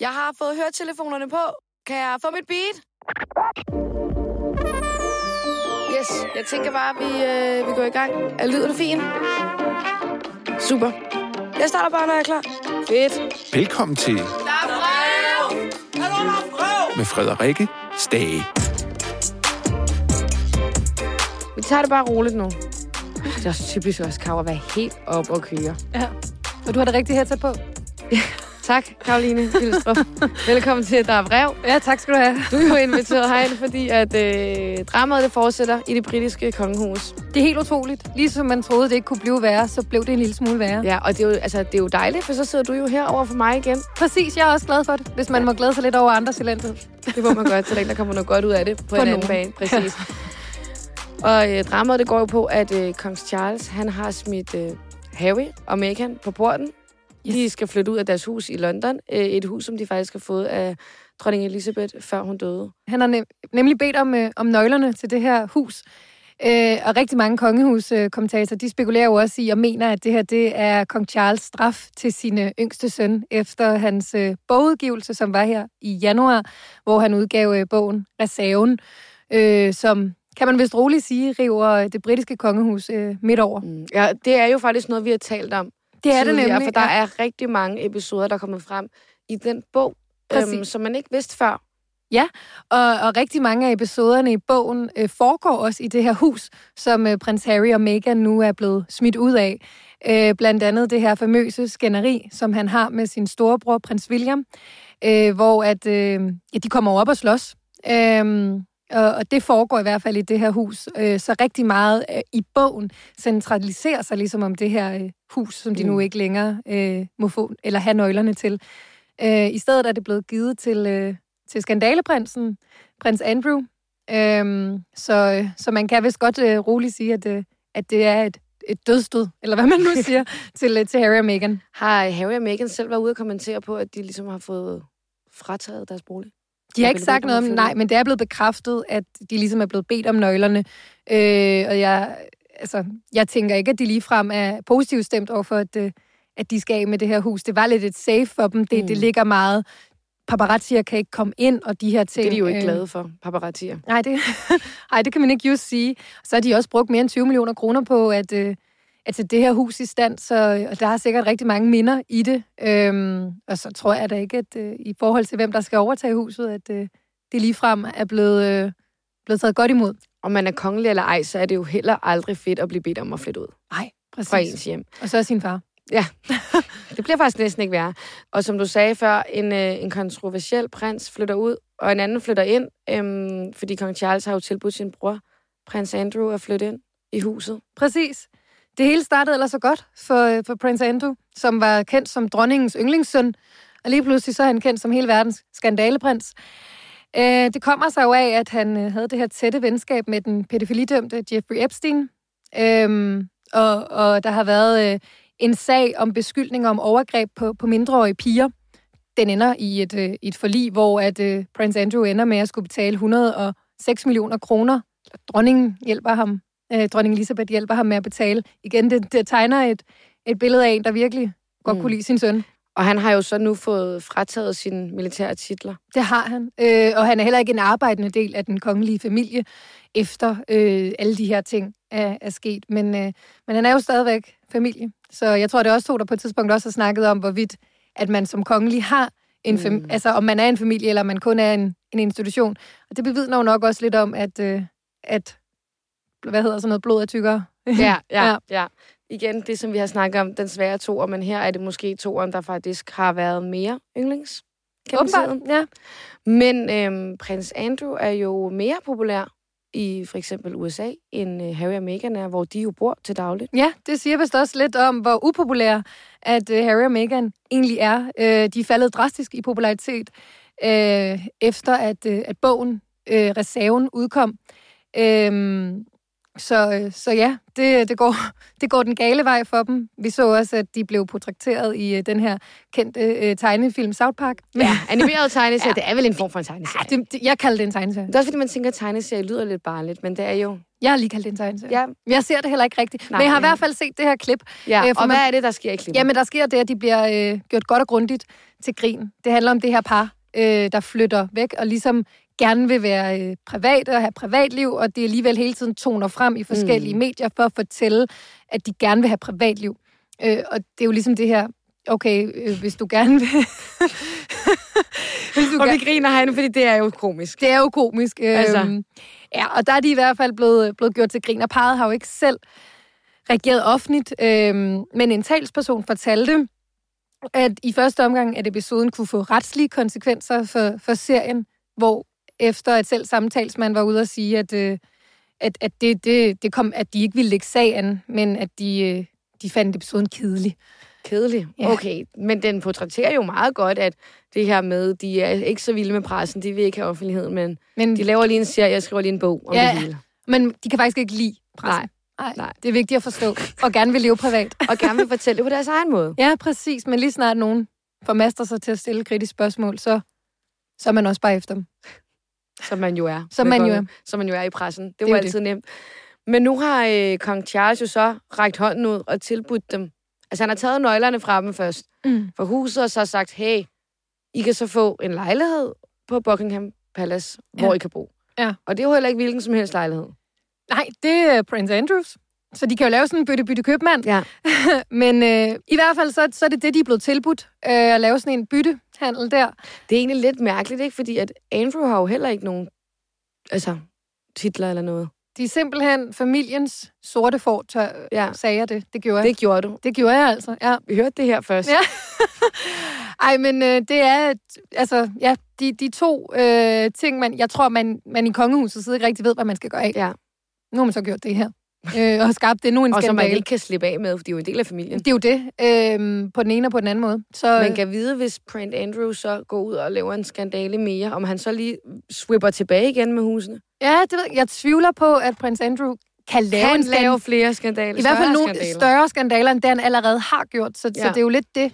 Jeg har fået høretelefonerne på. Kan jeg få mit beat? Yes, jeg tænker bare, at vi, øh, vi går i gang. Er lyden fin? Super. Jeg starter bare, når jeg er klar. Fedt. Velkommen til Der er brev! med Frederikke Stage. Vi tager det bare roligt nu. Det er også typisk også, Kav, at være helt op og køre. Ja. Og du har det rigtige headset på? Tak, Karoline Bilstrup. Velkommen til Der er brev. Ja, tak skal du have. Du er jo inviteret herind, fordi at øh, dramaet det fortsætter i det britiske kongehus. Det er helt utroligt. Ligesom man troede, det ikke kunne blive værre, så blev det en lille smule værre. Ja, og det er, jo, altså, det er jo dejligt, for så sidder du jo her over for mig igen. Præcis, jeg er også glad for det, hvis man må glæde sig lidt over andres elendighed. Det må man godt, så der kommer noget godt ud af det på, På en anden nogen. bane. Præcis. og øh, dramaet det går jo på, at øh, kong Charles han har smidt øh, Harry og Meghan på porten. Yes. De skal flytte ud af deres hus i London. Øh, et hus, som de faktisk har fået af dronning Elizabeth, før hun døde. Han har nem- nemlig bedt om, øh, om nøglerne til det her hus. Øh, og rigtig mange kongehuskommentatorer, de spekulerer jo også i og mener, at det her det er kong Charles straf til sine yngste søn efter hans øh, bogudgivelse, som var her i januar, hvor han udgav øh, bogen Reserven, øh, som kan man vist roligt sige, river det britiske kongehus øh, midt over. Mm. Ja, det er jo faktisk noget, vi har talt om. Det er det nemlig. For der ja. er rigtig mange episoder, der er kommet frem i den bog, Præcis. øhm, som man ikke vidste før. Og, og rigtig mange af episoderne i bogen øh, foregår også i det her hus, som øh, prins Harry og Meghan nu er blevet smidt ud af. Øh, blandt andet det her famøse skænderi, som han har med sin storebror, prins William, øh, hvor at, øh, ja, de kommer op og slås. Øh, og, det foregår i hvert fald i det her hus. Øh, så rigtig meget øh, i bogen centraliserer sig ligesom om det her øh, hus, som de Mm. nu ikke længere må få, eller have nøglerne til. I stedet er det blevet givet til, til skandaleprinsen, prins Andrew. Så, så man kan vist godt roligt sige, at, at det er et, et dødstød, eller hvad man nu siger, til, til Harry og Meghan. Har Harry og Meghan selv været ude og kommentere på, at de ligesom har fået frataget deres bolig? De har ikke sagt noget om nej, men det er blevet bekræftet, at de ligesom er blevet bedt om nøglerne. Øh, og jeg, altså, jeg tænker ikke, at de ligefrem er positivt stemt over for, at, øh, at de skal af med det her hus. Det var lidt et safe for dem. Det, mm. Det ligger meget. Paparazzier kan ikke komme ind, og de her ting. Det er de jo ikke øh, glade for, paparazzier. Nej, det, ej, det kan man ikke just sige. Så har de også brugt mere end 20 millioner kroner på at, øh, at sætte det her hus i stand, så og der er sikkert rigtig mange minder i det. Øhm, og så tror jeg da ikke, at øh, i forhold til hvem der skal overtage huset, at øh, det ligefrem er blevet, øh, blevet taget godt imod. Om man er kongelig eller ej, så er det jo heller aldrig fedt at blive bedt om at flytte ud Nej, fra præcis. ens hjem. Og så er sin far. Det bliver faktisk næsten ikke værre. Og som du sagde før, en, øh, en kontroversiel prins flytter ud, og en anden flytter ind, øhm, fordi kong Charles har jo tilbudt sin bror, prins Andrew, at flytte ind i huset. Præcis. Det hele startede ellers så godt for, øh, for Prince Andrew, som var kendt som dronningens yndlingssøn. Og lige pludselig så er han kendt som hele verdens skandaleprins. Øh, det kommer sig jo af, at han øh, havde det her tætte venskab med den pædofilidømte Jeffrey Epstein. Øhm, og, og der har været øh, en sag om beskyldninger om overgreb på, på mindreårige piger. Den ender i et, øh, et forlig, hvor at øh, Prince Andrew ender med at skulle betale 106 millioner kroner. Dronningen hjælper ham øh, dronning Elisabeth hjælper ham med at betale. Igen, det, det tegner et, et billede af en, der virkelig godt Mm. kunne lide sin søn. Og han har jo så nu fået frataget sine militære titler. Det har han. Øh, og han er heller ikke en arbejdende del af den kongelige familie, efter øh, alle de her ting er, er sket. Men, øh, men han er jo stadigvæk familie. Så jeg tror, det er også to, der på et tidspunkt også har snakket om, hvorvidt at man som kongelig har en fam- Mm. altså om man er en familie, eller om man kun er en, en institution. Og det bevidner jo nok også lidt om, at, øh, at hvad hedder sådan noget, blod er tykkere. Ja, ja, Ja. Igen, det som vi har snakket om, den svære toer, men her er det måske toeren, der faktisk har været mere yndlings. Åbenbart, ja. Men øhm, prins Andrew er jo mere populær i for eksempel USA, end øh, Harry og Meghan er, hvor de jo bor til dagligt. Ja, det siger vist også lidt om, hvor upopulær at øh, Harry og Meghan egentlig er. Øh, de er faldet drastisk i popularitet, øh, efter at, at bogen øh, Reserven udkom. Øh, Så, øh, så ja, det, det, går, det går den gale vej for dem. Vi så også, at de blev portrætteret i øh, den her kendte øh, tegnefilm South Park. Ja, animeret tegneserie, ja. det er vel en form for en tegneserie. Ja, det, det, jeg kalder det en tegneserie. Det er også fordi, man tænker, at tegneserie lyder lidt barnligt, men det er jo... Jeg har lige kaldt det en tegneserie. Ja. Jeg ser det heller ikke rigtigt. Nej, men jeg har i ja. hvert fald set det her klip. Ja, Øh, og man- hvad er det, der sker i klippet? Jamen, der sker det, at de bliver øh, gjort godt og grundigt til grin. Det handler om det her par, øh, der flytter væk og ligesom gerne vil være øh, private og have privatliv, og det alligevel hele tiden toner frem i forskellige mm. medier for at fortælle, at de gerne vil have privatliv. Øh, og det er jo ligesom det her, okay, øh, hvis du gerne vil... hvis du og vi gerne, griner herinde, fordi det er jo komisk. det er jo komisk. Øh, altså. Ja, og der er de i hvert fald blevet, blevet gjort til grin, og parret har jo ikke selv reageret offentligt, øh, men en talsperson fortalte, at i første omgang, at episoden kunne få retslige konsekvenser for, for serien, hvor efter at selv samme talsmand var ude og sige, at, øh, at, at, det, det, det kom, at de ikke ville lægge sag an, men at de, øh, de fandt episoden kedelig. Kedelig. Ja. Okay, men den portrætterer jo meget godt, at det her med, de er ikke så vilde med pressen, de vil ikke have offentlighed, men Men, de laver lige en serie og skriver lige en bog om Ja. det hele. men de kan faktisk ikke lide pressen. Nej, Nej, nej. Det er vigtigt at forstå, og gerne vil leve privat. Og gerne vil fortælle det på deres egen måde. Ja, præcis. Men lige snart nogen formaster sig til at stille kritiske spørgsmål, så, så er man også bare efter dem. Som man jo er. Som man jo er. Som man jo er i pressen. Det, det var altid det. nemt. Men nu har øh, kong Charles jo så rækt hånden ud og tilbudt dem. Altså han har taget nøglerne fra dem først. Mm. For huset og så sagt, hey, I kan så få en lejlighed på Buckingham Palace, Ja. hvor I kan bo. Ja. Og det er jo heller ikke hvilken som helst lejlighed. Nej, det er Prince Andrews. Så de kan jo lave sådan en bytte-bytte-købmand. Ja. Men øh, i hvert fald, så, så er det det, de er blevet tilbudt. Øh, at lave sådan en byttehandel der. Det er egentlig lidt mærkeligt, ikke? Fordi at Andrew har jo heller ikke nogen altså, titler eller noget. De er simpelthen familiens sorte får, tør, ja. sagde jeg det. Det gjorde jeg. Det gjorde du. Det gjorde jeg altså, ja. Vi hørte det her først. Ja. Ej, men øh, det er, altså, ja, de, de to øh, ting, man, jeg tror, man, man i kongehuset sidder ikke rigtig ved, hvad man skal gøre af. Ja. Nu har man så gjort det her. Øh, og skabt det nu en Og som man skandale. ikke kan slippe af med, for de er jo en del af familien. Det er jo det, øh, på den ene og på den anden måde. Så, Man kan vide, hvis Prince Andrew så går ud og laver en skandale mere, om han så lige swipper tilbage igen med husene. Ja, det ved jeg. Jeg tvivler på, at prins Andrew kan lave Kan en lave skandale. flere skandaler. I hvert fald nogle skandaler. større skandaler, end det han allerede har gjort. Så, ja. så det er jo lidt det.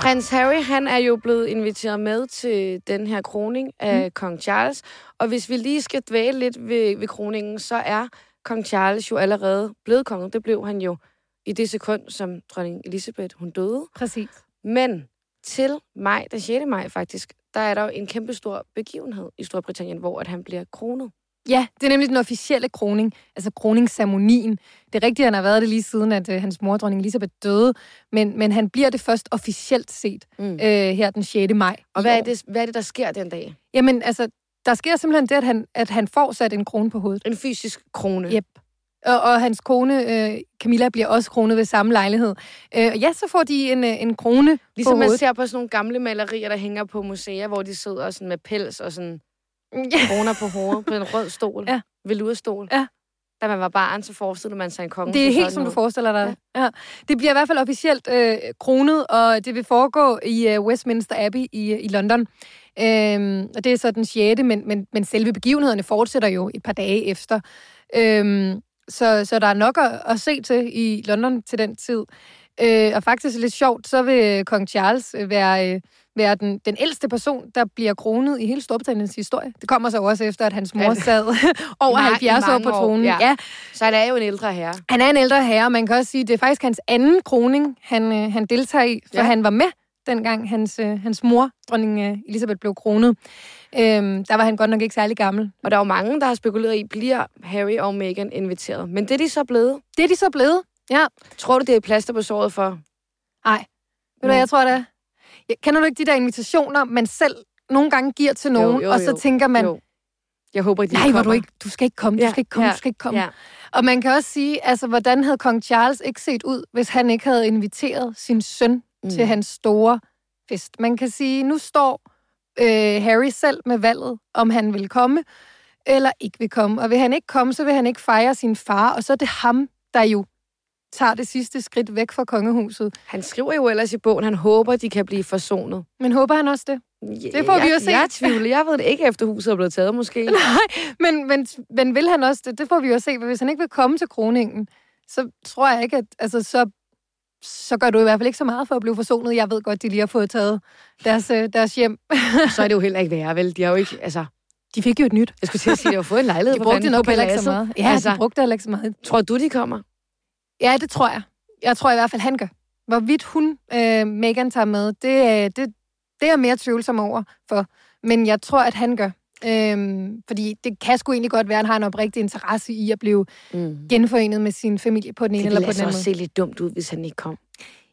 Prins Harry, han er jo blevet inviteret med til den her kroning af mm. kong Charles. Og hvis vi lige skal dvæle lidt ved, ved kroningen, så er kong Charles jo allerede blevet konge. Det blev han jo i det sekund, som dronning Elisabeth hun døde. Præcis. Men til maj, den 6. maj faktisk, der er der jo en kæmpe stor begivenhed i Storbritannien, hvor at han bliver kronet. Ja, det er nemlig den officielle kroning, altså kroningsceremonien. Det er rigtigt, han har været det lige siden, at øh, hans mor, dronning Elisabeth, døde, men, men han bliver det først officielt set Mm. øh, her den 6. maj. Og hvad er, det, hvad er det, der sker den dag? Jamen, altså, der sker simpelthen det, at han, at han får sat en krone på hovedet. En fysisk krone. Yep. Og, og hans kone, øh, Camilla, bliver også kronet ved samme lejlighed. Øh, og ja, så får de en, øh, en krone Ligesom man ser på sådan nogle gamle malerier, der hænger på museer, hvor de sidder sådan med pels og sådan. Kroner på hovedet på en rød stol. Ja. Velurstol. Ja. Da man var barn, så forestillede man sig en konge. Det er helt, som du ud. forestiller dig. Ja. Ja. Det bliver i hvert fald officielt øh, kronet, og det vil foregå i øh, Westminster Abbey i, i London. Øhm, og det er så den 6. Men, men, men selve begivenhederne fortsætter jo et par dage efter. Øhm, så, så der er nok at, at se til i London til den tid. Øh, og faktisk lidt sjovt, så vil kong Charles øh, være, øh, være den, den ældste person, der bliver kronet i hele Storbritanniens historie. Det kommer så også efter, at hans mor sad over I ma- i 70 år på år, tronen. ja. ja. Så han er jo en ældre herre. Han er en ældre herre, man kan også sige, det er faktisk hans anden kroning, han, øh, han deltager i, for ja. han var med dengang hans, øh, hans mor, dronning øh, Elisabeth, blev kronet. Øhm, der var han godt nok ikke særlig gammel. Og der er jo mange, der har spekuleret i, bliver Harry og Meghan inviteret. Men det er de så blevet. Det er de så blevet. Ja. Tror du, det er plaster på såret for? Nej. Ved du, hvad jeg tror, det er? Jeg, kender du ikke de der invitationer, man selv nogle gange giver til nogen, jo, og så jo. tænker man, Jo. Jeg håber, de nej, hvor du ikke, du skal ikke komme, du Ja, skal ikke komme, ja, du skal ikke komme. Ja. Og man kan også sige, altså, hvordan havde kong Charles ikke set ud, hvis han ikke havde inviteret sin søn mm. til hans store fest. Man kan sige, nu står øh, Harry selv med valget, om han vil komme eller ikke vil komme. Og vil han ikke komme, så vil han ikke fejre sin far, og så er det ham, der jo tager det sidste skridt væk fra kongehuset. Han skriver jo ellers i bogen, han håber, de kan blive forsonet. Men håber han også det? Det får vi jeg, jo se. Jeg tvivler. Jeg ved det ikke, efter huset er blevet taget, måske. Nej, men, men, men vil han også det? Det får vi jo se. Hvis han ikke vil komme til kroningen, så tror jeg ikke, at altså, så, så gør du i hvert fald ikke så meget for at blive forsonet. Jeg ved godt, de lige har fået taget deres, øh, deres hjem. så er det jo heller ikke værre, vel? De har jo ikke, altså... De fik jo et nyt. Jeg skulle til at sige, at de har fået en lejlighed De brugte på nok heller ikke så meget. Ja, Altså- de brugte heller ikke så meget. Tror du, de kommer? Ja, det tror jeg. Jeg tror i hvert fald, han gør. Hvorvidt hun, øh, Megan, tager med, det, er- det, det er jeg mere tvivlsom over for. Men jeg tror, at han gør. Øhm, fordi det kan sgu egentlig godt være, at han har en oprigtig interesse i at blive Mm. genforenet med sin familie på den ene Det eller ville på den altså anden også måde. se lidt dumt ud, hvis han ikke kom.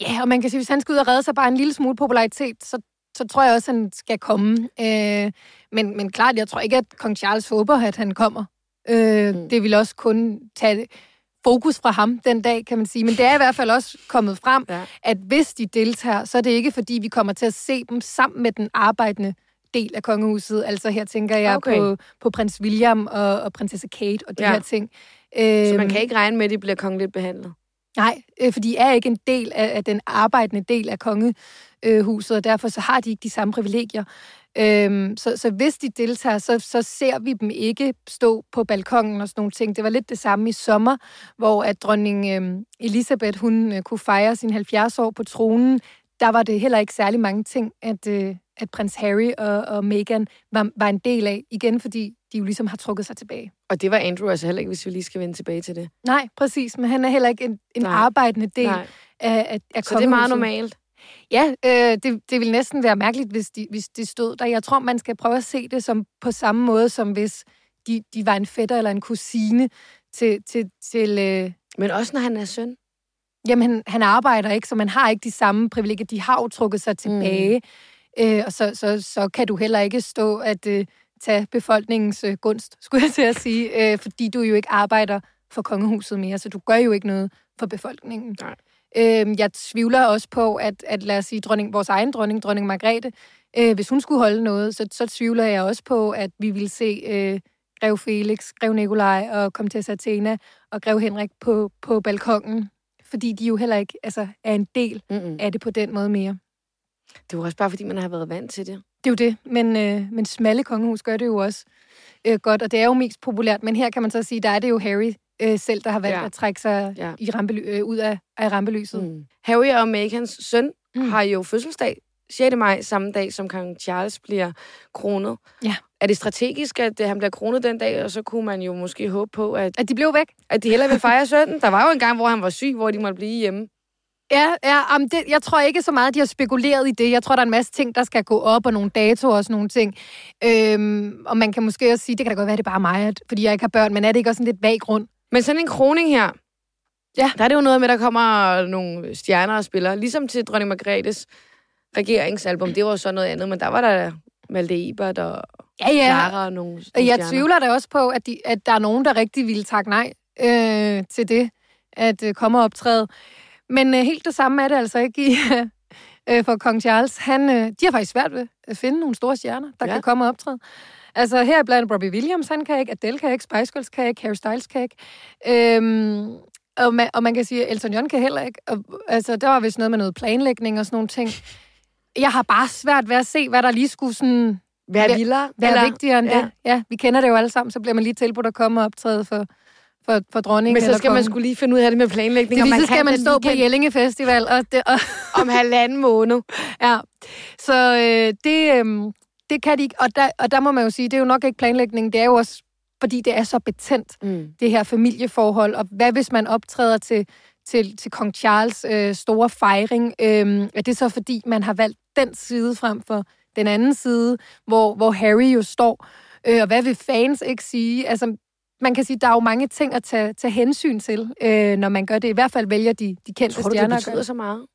Ja, og man kan sige, hvis han skal ud og redde sig bare en lille smule popularitet, så, så tror jeg også, at han skal komme. Øh, men, men klart, jeg tror ikke, at kong Charles håber, at han kommer. Øh, Mm. Det vil også kun tage fokus fra ham den dag, kan man sige. Men det er i hvert fald også kommet frem, Ja. at hvis de deltager, så er det ikke, fordi vi kommer til at se dem sammen med den arbejdende del af kongehuset. Altså her tænker jeg Okay. på, på prins William og, og prinsesse Kate og de Ja. her ting. Så man Øhm, kan ikke regne med, at de bliver kongeligt behandlet. Nej, øh, for de er ikke en del af, af den arbejdende del af kongehuset, og derfor så har de ikke de samme privilegier. Øhm, så, så hvis de deltager, så, så ser vi dem ikke stå på balkongen og sådan nogle ting. Det var lidt det samme i sommer, hvor at dronning øhm, Elisabeth, hun øh, kunne fejre sin 70 år på tronen. Der var det heller ikke særlig mange ting, at, øh, at prins Harry og, og Meghan var, var en del af. Igen, fordi de jo ligesom har trukket sig tilbage. Og det var Andrew altså heller ikke, hvis vi lige skal vende tilbage til det. Nej, præcis, men han er heller ikke en, en Nej. arbejdende del Nej. af, af, af Så det er meget normalt. Ja, øh, det, det vil næsten være mærkeligt, hvis de, hvis de stod der. Jeg tror, man skal prøve at se det som på samme måde, som hvis de, de var en fætter eller en kusine til... til, til øh, Men også når han er søn. jamen, han, han arbejder ikke, så man har ikke de samme privilegier. De har jo trukket sig tilbage, mm. øh, og så, så, så kan du heller ikke stå at øh, tage befolkningens øh, gunst, skulle jeg til at sige, øh, fordi du jo ikke arbejder for kongehuset mere, så du gør jo ikke noget for befolkningen. Nej. Øh, jeg tvivler også på, at, at lad os sige, dronning, vores egen dronning, dronning Margrethe, øh, hvis hun skulle holde noget, så, så tvivler jeg også på, at vi vil se øh, Grev Felix, Grev Nikolaj og Comtesse Athena og Grev Henrik på, på balkongen, fordi de jo heller ikke altså, er en del Mm-mm. af det på den måde mere. Det er jo også bare, fordi man har været vant til det. Det er jo det, men, øh, men smalle kongehus gør det jo også øh, godt, og det er jo mest populært. Men her kan man så sige, der er det jo Harry øh, selv, der har valgt Ja. at trække sig Ja. i rampely- øh, ud af, af rampelyset. Mm. Harry og Megans søn Mm. har jo fødselsdag 6. maj, samme dag som kong Charles bliver kronet. Ja. Er det strategisk, at øh, han bliver kronet den dag, og så kunne man jo måske håbe på, at, At de blev væk? at de hellere vil fejre sønnen? Der var jo en gang, hvor han var syg, hvor de måtte blive hjemme. Ja, ja jamen det, jeg tror ikke så meget, de har spekuleret i det. Jeg tror, der er en masse ting, der skal gå op, og nogle datoer og sådan nogle ting. Øhm, og man kan måske også sige, det kan da godt være, det er bare mig, at, fordi jeg ikke har børn, men er det ikke også en lidt vag grund? Men sådan en kroning her, Ja. der er det jo noget med, at der kommer nogle stjerner og spiller. Ligesom til dronning Margrethes regeringsalbum. Det var jo så noget andet, men der var der Malte Ebert og Ja, ja. Clara og nogle, Og nogle jeg stjerner. tvivler da også på, at, de, at der er nogen, der rigtig ville takke nej øh, til det, at øh, komme og optræde. Men øh, helt det samme er det altså ikke i, øh, for kong Charles. Han, øh, de har faktisk svært ved at finde nogle store stjerner, der ja. kan komme og optræde. Altså her blandt Robbie Williams, han kan ikke, Adele kan ikke, Spice Girls kan ikke, Harry Styles kan ikke. Øhm, og, man, og man kan sige, at Elton John kan heller ikke. Og, altså, der var vist noget med noget planlægning og sådan nogle ting. Jeg har bare svært ved at se, hvad der lige skulle sådan Hvad- vildere? hvad er vigtigere end ja. det? Ja, vi kender det jo alle sammen, så bliver man lige tilbudt at komme og optræde for, for, for dronningen Men så eller skal man skulle lige finde ud af det med planlægning. det man så skal man stå på Jellinge Festival, og, det, og om halvanden måned. ja. Så øh, det, øh, det kan de ikke, og der, og der må man jo sige, det er jo nok ikke planlægning, det er jo også, fordi det er så betændt, Mm. det her familieforhold, og hvad hvis man optræder til, til, til kong Charles øh, store fejring, øh, er det så fordi, man har valgt den side frem for den anden side, hvor, hvor Harry jo står, øh, og hvad vil fans ikke sige? Altså, man kan sige, der er jo mange ting at tage, tage hensyn til, øh, når man gør det. I hvert fald vælger de, de kendte Tror du, det stjerner gøre betyder det. så meget?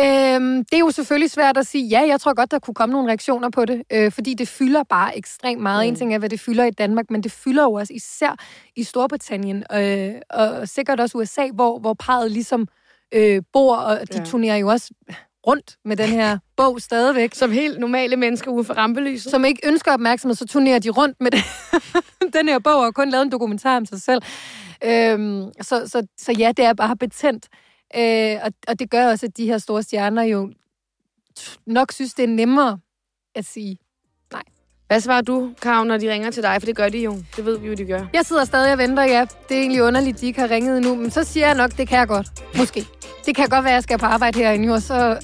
Øhm, det er jo selvfølgelig svært at sige, ja, jeg tror godt, der kunne komme nogle reaktioner på det, øh, fordi det fylder bare ekstremt meget. Mm. En ting er, hvad det fylder i Danmark, men det fylder jo også især i Storbritannien, øh, og sikkert også USA, hvor, hvor parret ligesom øh, bor, og de Ja. turnerer jo også rundt med den her bog stadigvæk. Som helt normale mennesker ude for rampelyset. Som ikke ønsker opmærksomhed, så turnerer de rundt med den her bog, og kun lavet en dokumentar om sig selv. Øhm, så, så, så ja, det er bare betændt. Øh, og, og det gør også, at de her store stjerner jo nok synes, det er nemmere at sige nej. Hvad svarer du, Kav, når de ringer til dig? For det gør de jo. Det ved vi jo, de gør. Jeg sidder stadig og venter, ja. Det er egentlig underligt, de ikke har ringet nu. Men så siger jeg nok, det kan jeg godt. Måske. Det kan godt være, at jeg skal på arbejde herinde, og så...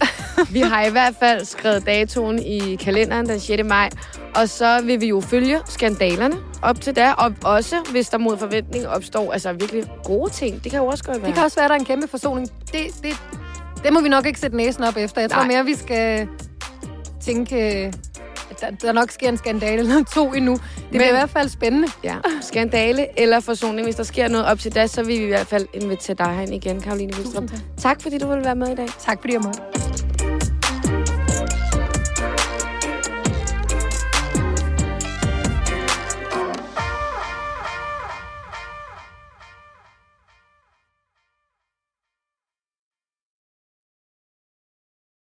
vi har i hvert fald skrevet datoen i kalenderen den 6. maj. Og så vil vi jo følge skandalerne op til der. Og også, hvis der mod forventning opstår altså virkelig gode ting. Det kan jo også godt være. Det kan også være, at der er en kæmpe forsoning. Det, det, det må vi nok ikke sætte næsen op efter. Jeg tror Nej. mere, vi skal tænke, at der, der nok sker en skandale eller to endnu. Det Men, bliver i hvert fald spændende. Ja, skandale eller forsoning. Hvis der sker noget op til da, så vil vi i hvert fald invitere dig herind igen, Karoline Vildstrup. Tak. tak fordi du ville være med i dag. Tak fordi jeg måtte.